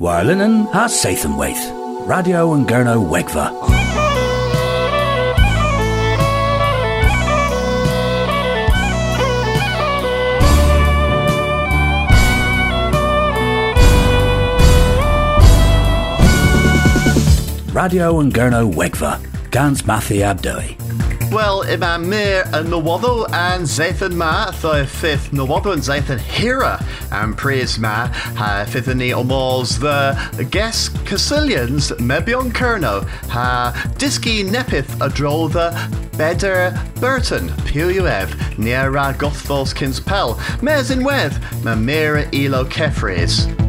Warlinen ha Sathanwaith, Radio and Gurno Wegva. Radio and Gurno Wegva, Gans Mathi Abdoi. Well, ima mir yn nywoddo and Zathan ma, tho fifth nywoddo and Zathan hira and praise ma, ha fifth ni omals the guest Casilians mebion kerno, ha diski nepith a drol the Beder Burton, Puev, Niera Gothvols Kins Pel, Mes in Weth, ma elo kefres.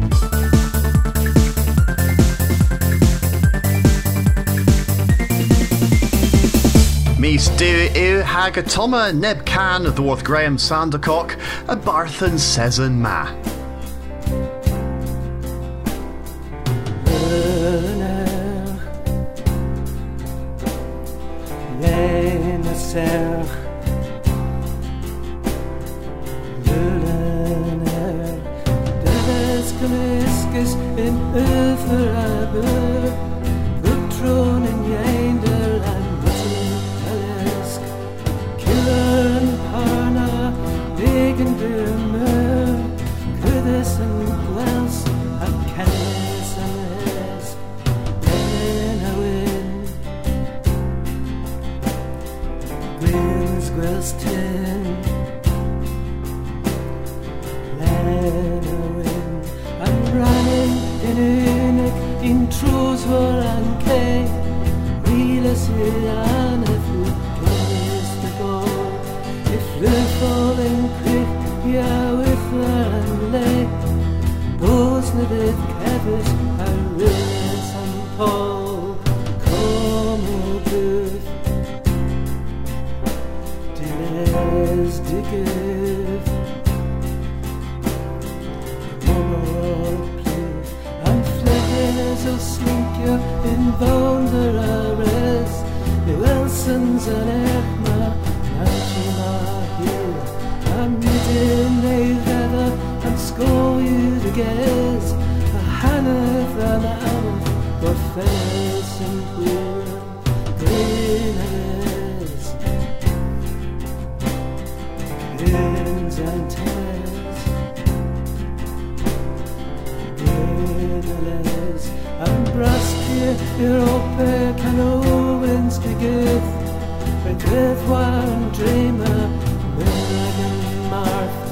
Du yw hag y toma neb can ddworth Graham Sandercock a Barthen Sezen ma. Gymysgys in yfyrabyr If the falling quick Ia with an lei Bos na dydd cefys A rys am pol Com o bwth Diles diggydd Am fleges o slinkio in bonder a res I Wilsons an an anaf Gorffes yn hwyr Gryn a les Grins and tears. Grynales Am brastir i'r ope can owens gygydd Fe gryf wan dreima Myrag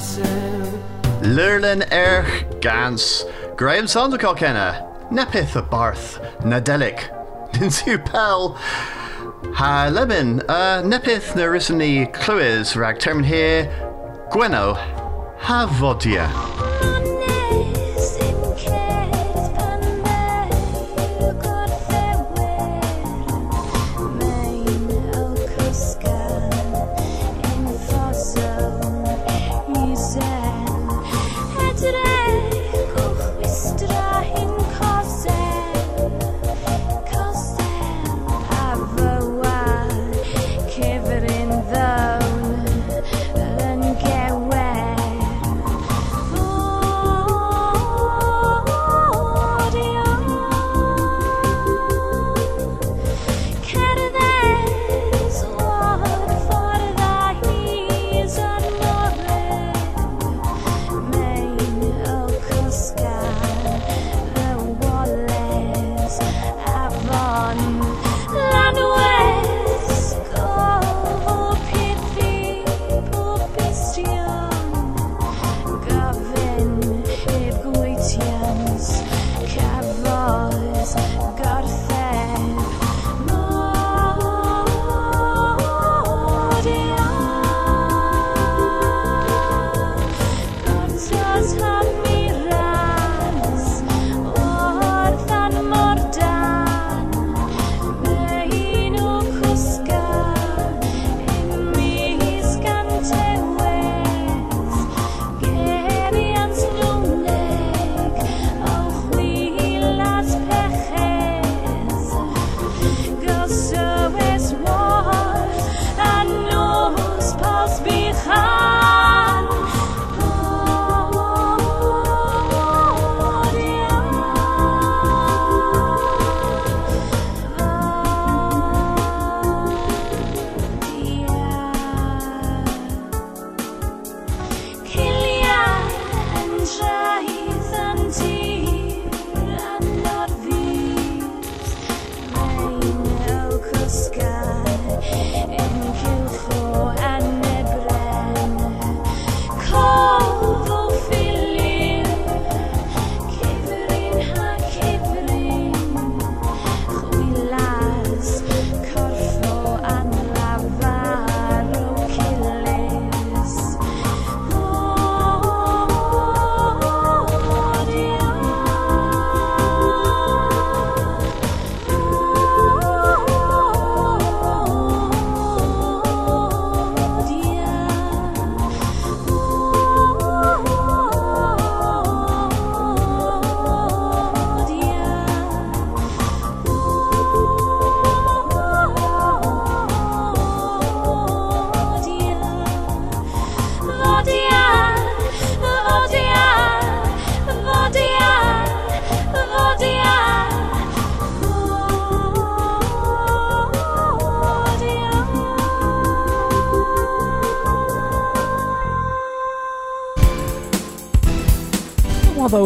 asel Lurlin erch gans. Graham Sandercock enna. Nepith a Barth. Nadelic. Dinsu Pel. Ha Lebin. Uh, nepith na risani Clywys rag termin here. Gweno. Ha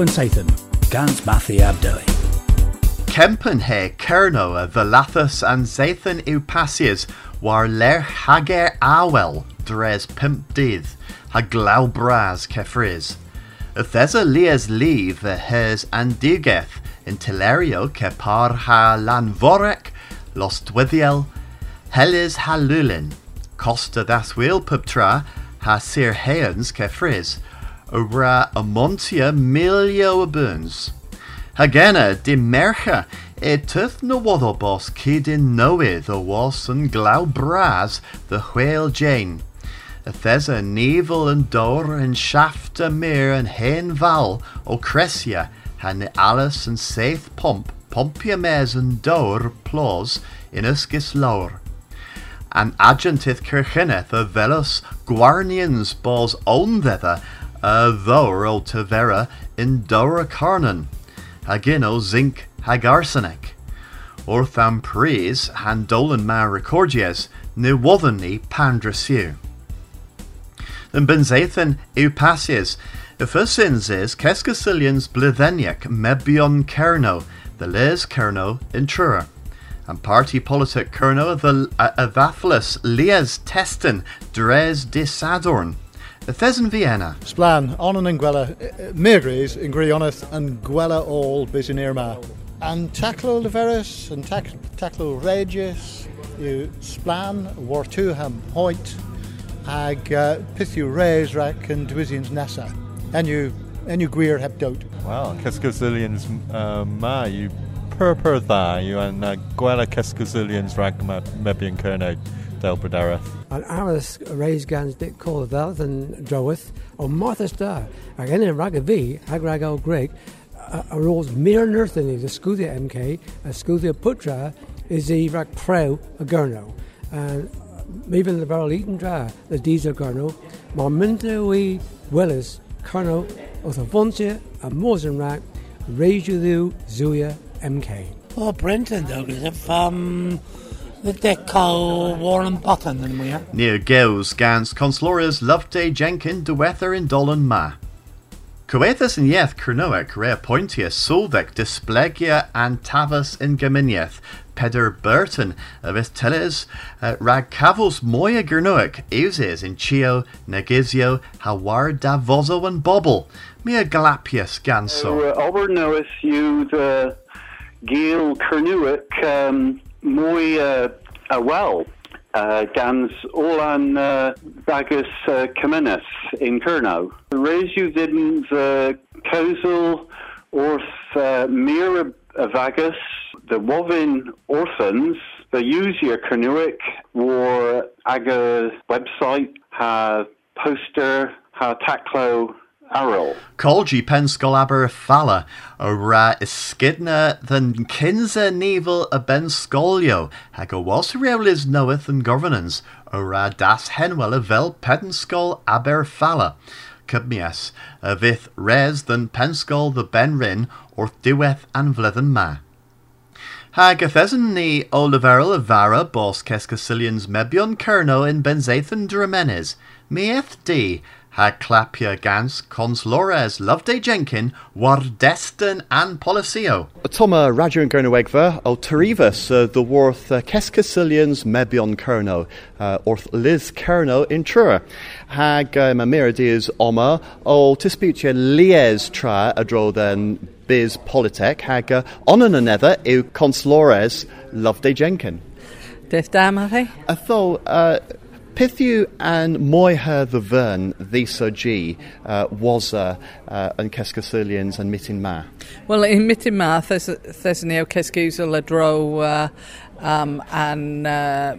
and Sathan, Gans. Kempen he Kerno a Velathus and Zathan Upasias war ler hager awel dres pimp dydd ha glaw bras kefriz. Y thesa lias leave a hes andigeth in Telerio ke par ha lanvorek los dwyddiel helis ha lulin costa das wheel pubtra ha sir heans kefriz ora amontia milio burns. Hagena de mercha e tuth no waddo bos cydyn newydd o was yn glaw bras the whale Jane. Y thesa nivel yn dor and shaft y mir and hen val o cresia han Alice yn seith pomp pompia mes yn dor plos in ysgys lawr. An agentith kirchineth y velos gwarnians bos own ddedda o tavera in dora carnan. Hagin zinc hag arsenic. Ortham pries han dolan ma recordies ne wothen ni pandrasiu. Then benzathan eupasies. Is Keskasilians blitheniac mebion kerno, the les kerno intrura. And party politic kerno the uh, avathlus lies testen dres disadorn. The Thesen Vienna. Splan, onan and gwella, megris in grioneth and gwella all bis in irma. And taclo leveris and taclo regis, you splan, war two ham point, ag uh, pithu reis rack and dwizians nessa. And you and you gwir heb dote. Wow, Keskazilians uh, ma, you purpur tha, you and uh, gwella Keskazilians rack mebian kerno del Bradareth. An aras reis gans dit call vel than droweth, o Martha Star, ag en in rag a vi, ag rag o Greg, a rose mir nurthani, the scudia MK, a scudia putra, is the rag preu a gurno. And even the barrel eaten dra, the diesel gurno, ma mynta we willis, kerno, o the vontia, a mosen rack, rejudu zuya MK. Oh, Brenton, Douglas, if, um, the deco Warren Button and we are. Near Geus gans conslorias Loveday Jenkin de weather in Dolan Ma. Coethus in yeth Cernoec rea pointius sulvec displegia and tavus in Geminieth, Peder Burton avis teles uh, rag cavos moya Gernoec euses in Chio, Negizio, Hawar Davozo and Bobble, mea Galapius ganso. Uh, Ober nois you the Gael Cernuic um, mwy uh, a wel uh, gans olan uh, bagus uh, in. Reis yw ddim the causal wrth uh, mir vagus, the wofin orphans, the user Cernuic war aga website ha poster ha taclo Arrow. Colgi penscolaber falla, o ra iskidna than kinza nivel a benscolio, hag o was reulis knoweth and governance, o ra das henwell a vel pedenscol aber falla. Cubmias, a vith res than penscol the benrin, or diweth and vlethen ma. Hag athesen ni o leverel a vara bos kescasilians mebion kerno in benzathan dramenes, mieth di, ha clapia gans cons lores Loveday Jenkin war destin an policio. Toma radio and Gerno o Tarivas, uh, the worth uh, Keskasilians mebion Kerno, uh, orth Liz Kerno in Trura. Hag uh, mamiridies oma, o tisputia lies tra adro then biz politek, hag uh, onan another eu conslores Loveday Jenkin. Def damari? A tho, uh, Pithiw and moiher the vern the G uh, was uh, uh, yn Cesgysilians and Mitin Ma? Well, in Mitin Ma, there's neo Cesgysil a dro uh, um, uh,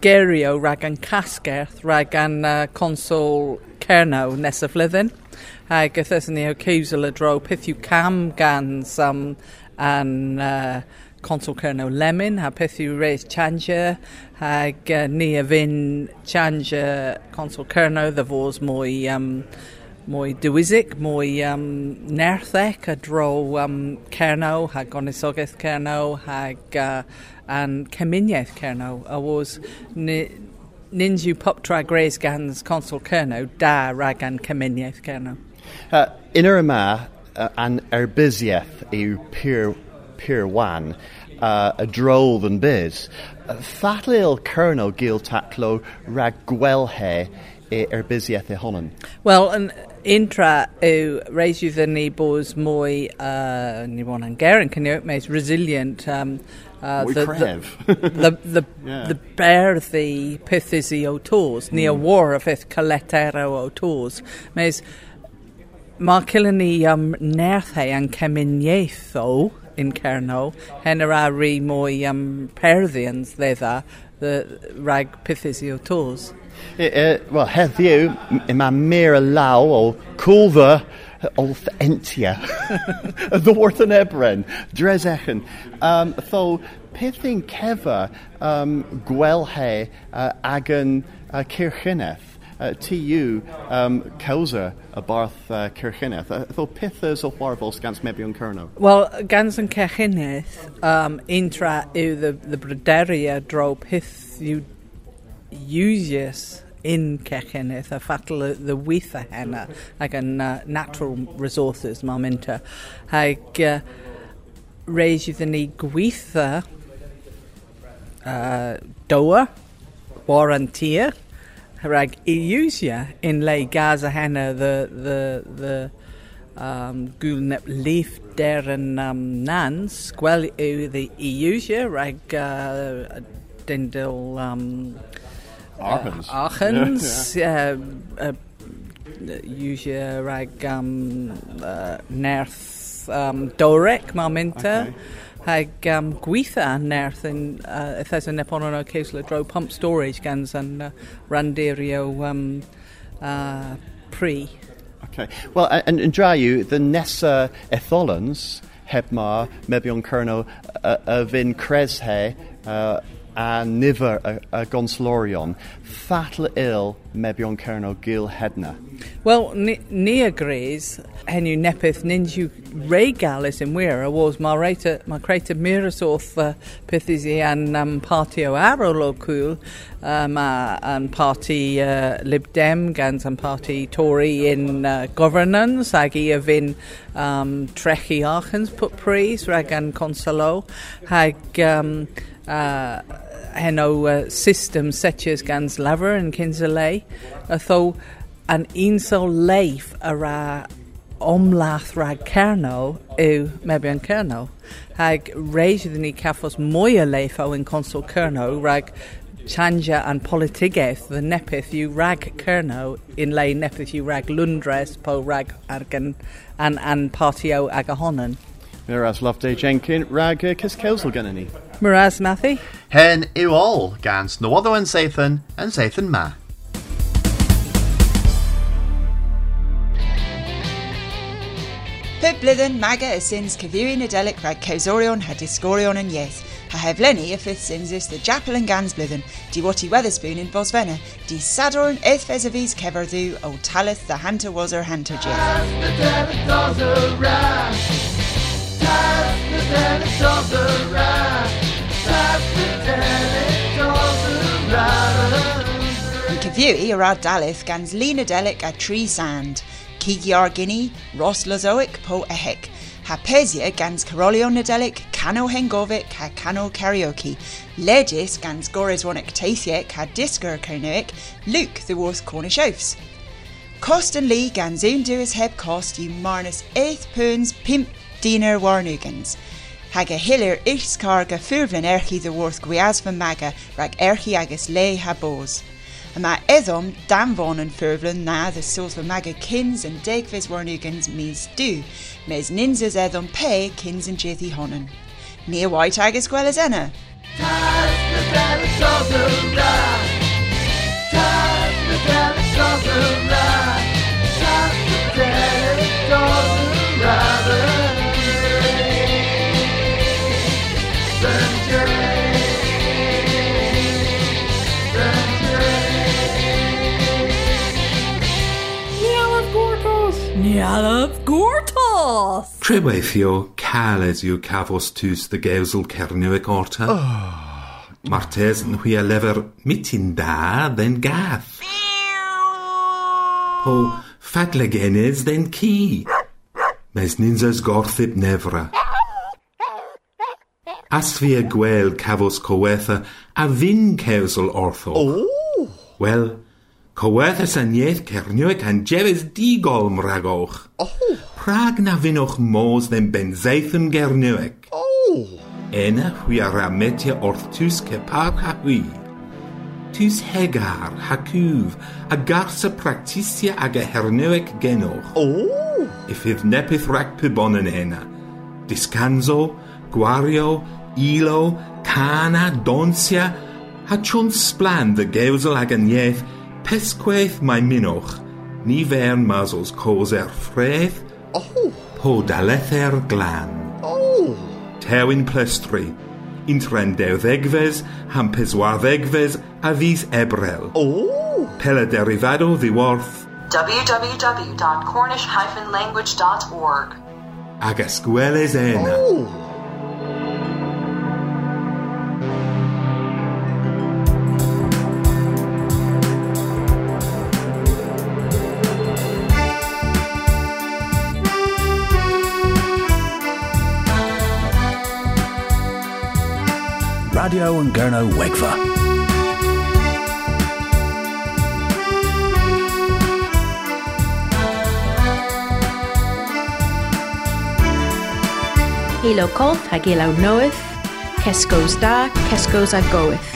gerio rag an casgerth rag an uh, consul Cerno nes y flwyddyn. Ag there's neo Cesgysil a dro pithiw cam gan some an consol Cerno Lemon, ha peth yw reis changer, hag uh, ni a fy'n changer consol Cerno, dda fos mwy, um, mwy dywysig, mwy um, nerthec a dro um, Cerno, hag onisogaeth Cerno, hag uh, an ceminiaeth Cerno, a was ni, ninju pop tra greis gans consol Cerno, da rag an ceminiaeth Cerno. Uh, Yn yr yma, uh, an erbisiaeth yw pyr, pyr wan uh, a droll than biz. Thatleil Colonel Gil taclo rag gwelhe e erbysiaeth e honan. Wel, yn intra yw reisio ddyn bos mwy, uh, ni bod yn ger yn cynnig, mae'n resilient um, Uh, the, the, the, the, yeah. the berddi pethys i o tos, ni a mm. war a feth coletero o tos. Mae mae cilyn ni um, nerthau yn ceminiaeth in cerno, hen yr ari mwy am perddians ddedda, rhag pethys i o tos. E, e, Wel, heddiw, mae mir y law o cwlfa olth entia. y ddwrth yn ebren, dres echen. Um, tho, peth yn cefa um, gwelhe uh, ag yn uh, cyrchyneth? uh, TU um, cawsa y barth uh, cyrcheneth. Tho peth ys o chwarfol gans mebion cyrno? Wel, gans yn cyrcheneth, um, intra yw the, the bryderia dro peth yw usius in Cechenith a fatal the weitha henna ag yn uh, natural resources mae mynta uh, ag uh, reis iddyn ni gweitha uh, doa, war rag iwsia yn le Gaza hana the, the, the um, gwnep leif der yn um, nans, gwel yw the iwsia rag uh, dendil um, Archens. Uh, Archens, yeah, yeah. Uh, uh, rag um, uh, nerth um, dorec, mae'n mynta. Okay hag um, gweitha nerth yn uh, ythas yn nepon o'n ceisle dro pump storage gans yn uh, randirio um, uh, pri. Okay. Well, and, and dra yw, the nesa etholans heb ma mebion kernel uh, y fyn cres he uh, a nifer a, a gonslorion thatl il mebion cerno gil hedna. Well, ni, ni agrees, henw nepeth ninju regalis yn wir, a was ma reita, ma creita mirasoth uh, pethys i an um, partio arolo cwl, um, uh, an parti uh, Lib Dem gans an parti Tory in uh, governance ag i a fin um, trechi archens put pris rag an consolo hag um, uh, heno uh, system setjes gans laver yn kinsa lei, a tho an unso leif ar a omlath rag cerno yw mebion cerno. Hag reis iddyn ni caffos mwy o leif o yn consul cerno rag chanja an politigaeth the nepeth you rag kerno in lay nepeth you rag lundres po rag argan an an partio ag a honan. Miraz Loveday Jenkin, rag uh, Cys Celsel gynna ni. Miraz Mathy? Hen yw all gans other yn Seithan and Seithan ma. Pub blwyddyn maga y syns cyfywi Nadelic rhag cewsorion and yes. yn ieth. Ha heflenni y ffydd synsus the Japel and gans blwyddyn, di wati Wetherspoon in Bosvena, di sadorn eith fes y fys ceferdw o talith the Hunter was her Hunter Jeff. Yn cyfywi yr ardalith gans Lee Nadelic a Tree Sand, Cigiar Guinea, Ross Lozoic po ehec, ha Pesia gans Carolion Nadelic, Cano Hengovic ha Cano Karaoke, Legis gans Goreswonic Tathiec ha Disgur Carnoic, Luke the Worth Cornish Oaths. Cost and Lee gans un duas heb cost you marnus 8 pounds pimp dinar warnugans. Hag a hiller iscar ga furvlin erchi the worth gwiasva maga rag erchi agus le ha bos. A furvlin na the source of maga kins and degvis warnugans mis do, mes ninzas edom pe kins and jithi honan. Near white agus gwell as enna. Nialaf Gortos! Treweithio caled yw cafos tus the geusel cerniwig orta. Oh. Martes yn hwy a lefer mitin da then gath. Po fadlegenes then ki. mes ninzas gorthib nefra. As fi a gwel cafos cowetha a fin cewsol ortho. Oh! Wel, cowetha san ieth cerniweg an jefes digolm ragoch. Oh! Prag na finoch mos den benzeithyn gerniweg. Oh! Ena hui ar ametia orth tus cepar ha hui. Tus hegar, hacwf, a garsa practisia ag a herniweg genoch. Oh! Ifydd nepith rhac pibon yn ena. Discanso, gwario, ilo, cana, donsia, ha chwn sblan dy gewsel ag yn ieth, Pesgwaith mae minwch, nifer mazels cos er ffredd, oh. po daleth er glan. Oh. Tewyn plestri, un tren dewddegfes, ham peswaddegfes a ddys ebrel. Oh. Peladerifado ddiworth. www.cornish-language.org Ag ysgweles ena. Oh. Radio and Gurno Wegva. Hilo Colf hag ilo Noeth, Kesco's da, Kesco's a goeth.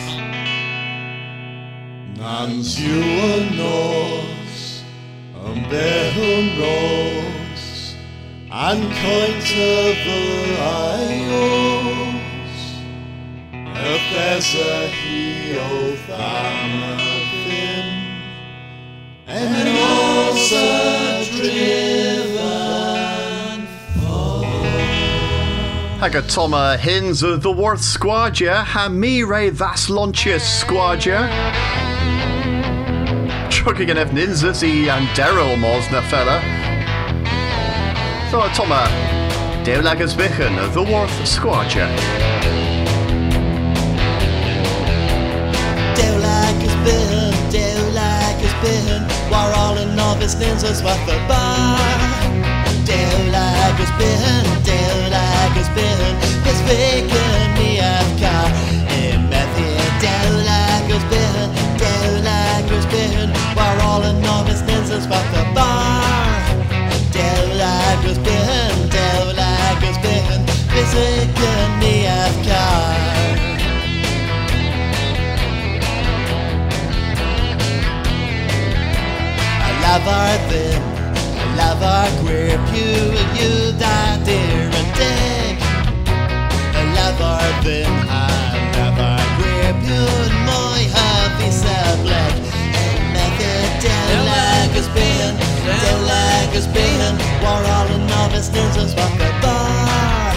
Nans yw yn nos, yn behwn ros, a'n Hi o tham y ffyn, en os y drifan Hag a Toma Hins of the Worth Squadja, ha mi re that's Launchius Squadja. Trucking an Ninzas i and Daryl Mos na fella. So Toma, Dewlagas Bichen of the Worth Squadja. Is been, we're all in novice ninjas with the bar. Dewlag is been, Dewlag is been, it's faking me car. In method, Dewlag is been, Dewlag is been, all in novice ninjas with the bar. Dewlag is been, Dewlag is been, it's faking me car. Love our I love our queer pew, you that dear and dick. Love our them, I love queer pew, and my happy black. And method down like it's been, down like has been, all in novice ninjas walk the bar.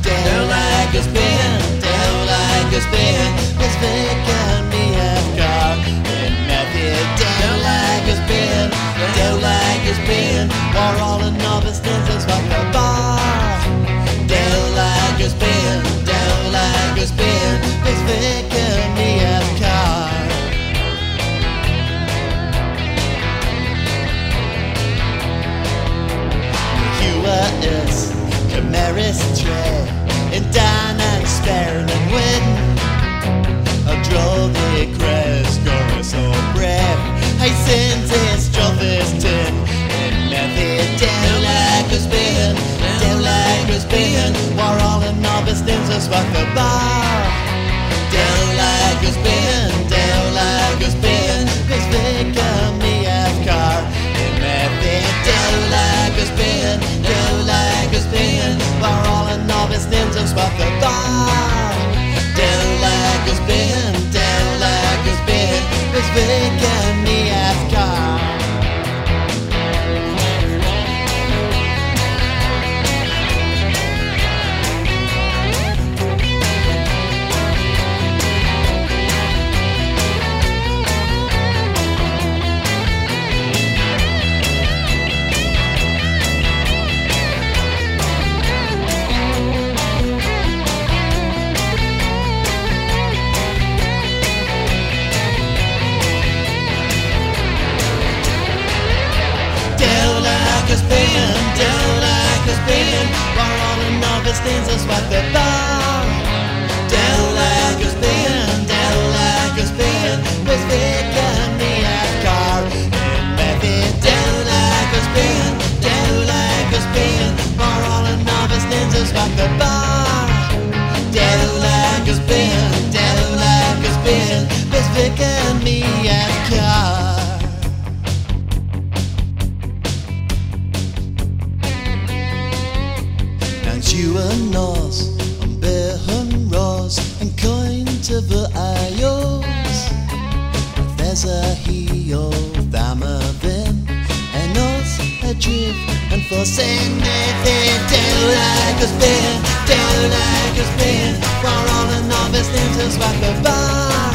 Down like has been, down like has been, it's making me have car. And method down like has been, down like has been, we're all in novice ninjas walk the bar. Down like has been, down like been, it's making me have car. Hua is Camaris Tre in Dan and Sperrin and Win. A draw the crest, go so brave. Hey, sins is Tin. And method down like has been, down like has been. We're all in novice ninjas what the bar. Down like has been, down like been. Cause they me half car. And method down like been, down like been. We're all in novice ninjas what the bar. Down like been, down like been. Cause they Nefyd Dew like a spin Dew like a spin. For all the novice things back the bar.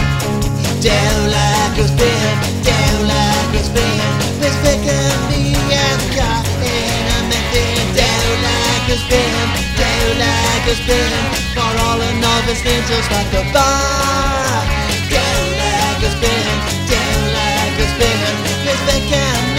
Dew like a spin Dew like a spin. Miss Vicken me and got in a Dew like a spin Dew like a spin. For all the novice things back the bar. Dew like a spin Dew like a spin. Miss Vicken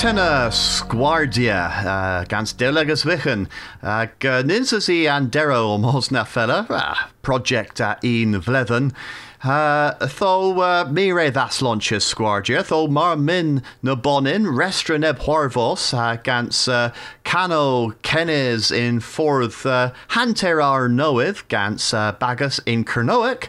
tenna sgwardia uh, gans delegas vichan ag uh, ninsas i andero om hos na fella uh, project a un vledden Uh, tho uh, mire das launches sgwardia tho mar min na bonin restra neb horvos uh, gans uh, cano kenes in forth uh, hanter ar noeth gans uh, bagus in Kernoic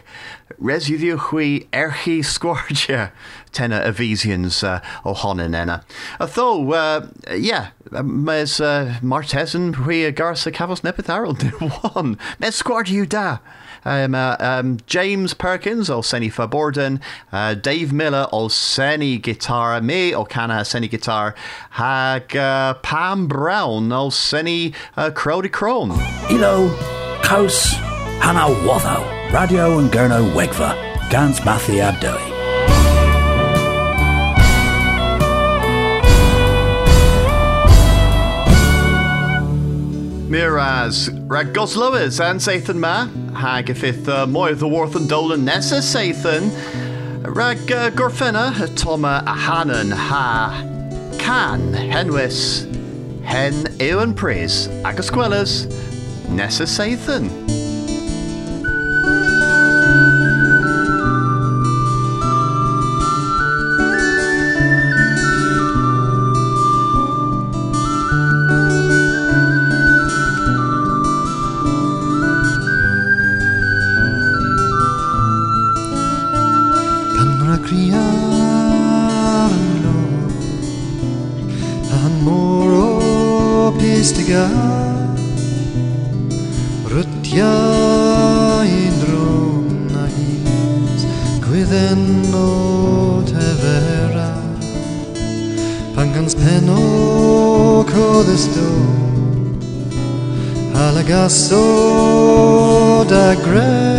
Residiu hui erchi sgwardia tenna Evesians uh, o honin enna. A tho, uh, yeah, mes uh, Martesan hui garsa cavos nepitharol de one. Mes sgwardiu da. Um, uh, um, James Perkins o Seni Faborden, uh, Dave Miller o Seni Guitar, me o Cana Seni Guitar, hag uh, Pam Brown o Seni uh, Crowdy Crawn. Ilo, Caus, Hana Watho, Radio and Gurno Wegva, Gans Mathi Abdoi. Miraz, rag Goslowers and Sathan Ma, hag if it uh, moy the Worth and Dolan Nessa Sathan, rag uh, Gorfena, Toma Ahanan ha. Can Henwis, Hen Ewan Praise, Agasquellas, Nessa Sathan. Pistiga Rutja in drona his Gwydden o te vera Pan gans pen o coddesto Halagaso da grek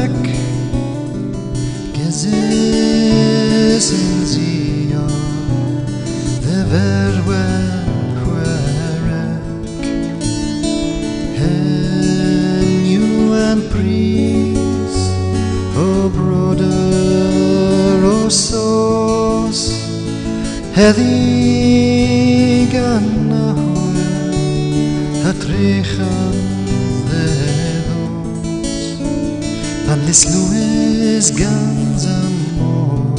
Lis Louis gans amor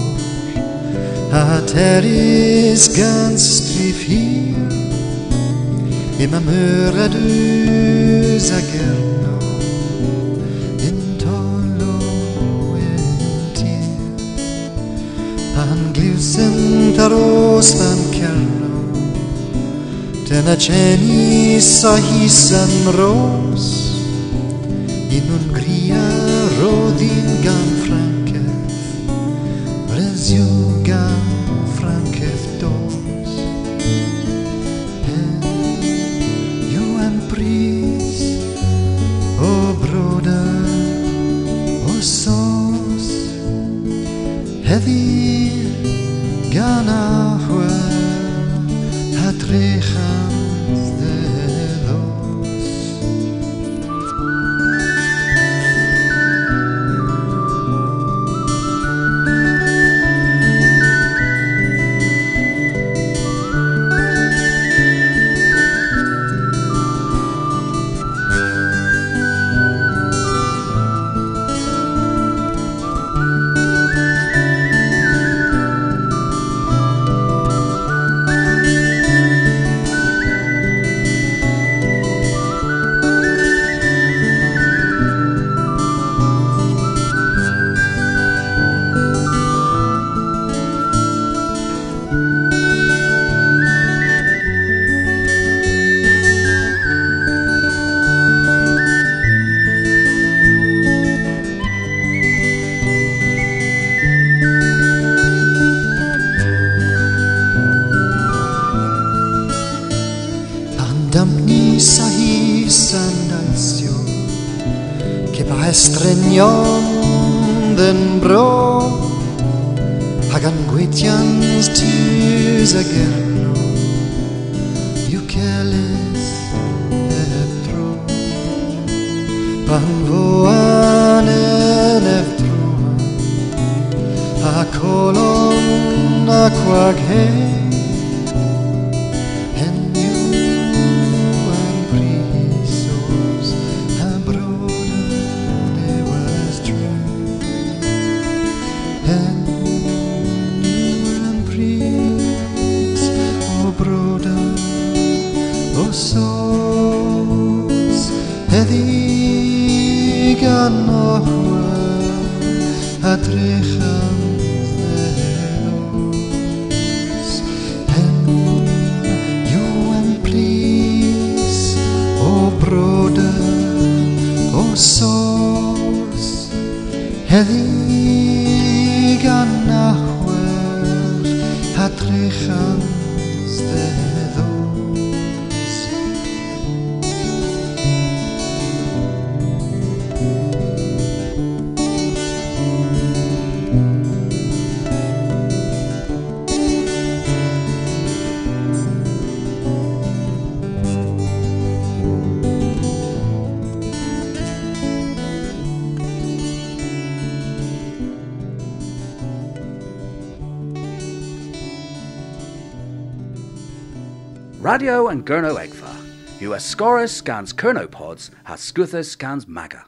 Hateris gans strif hier Ima möra du zagerno In tolo entir Pan glusen taros van kerno Tena ceni sa hisan ros In Ungria rodin gan frankef Den bro. Hagan guetians tus agerno Iucelis eftro Pan voan en eftro A colon aquag adrechan zelos Radio and Gurno Egfa. US Scorus scans Kernopods, has Scuthus scans Maga.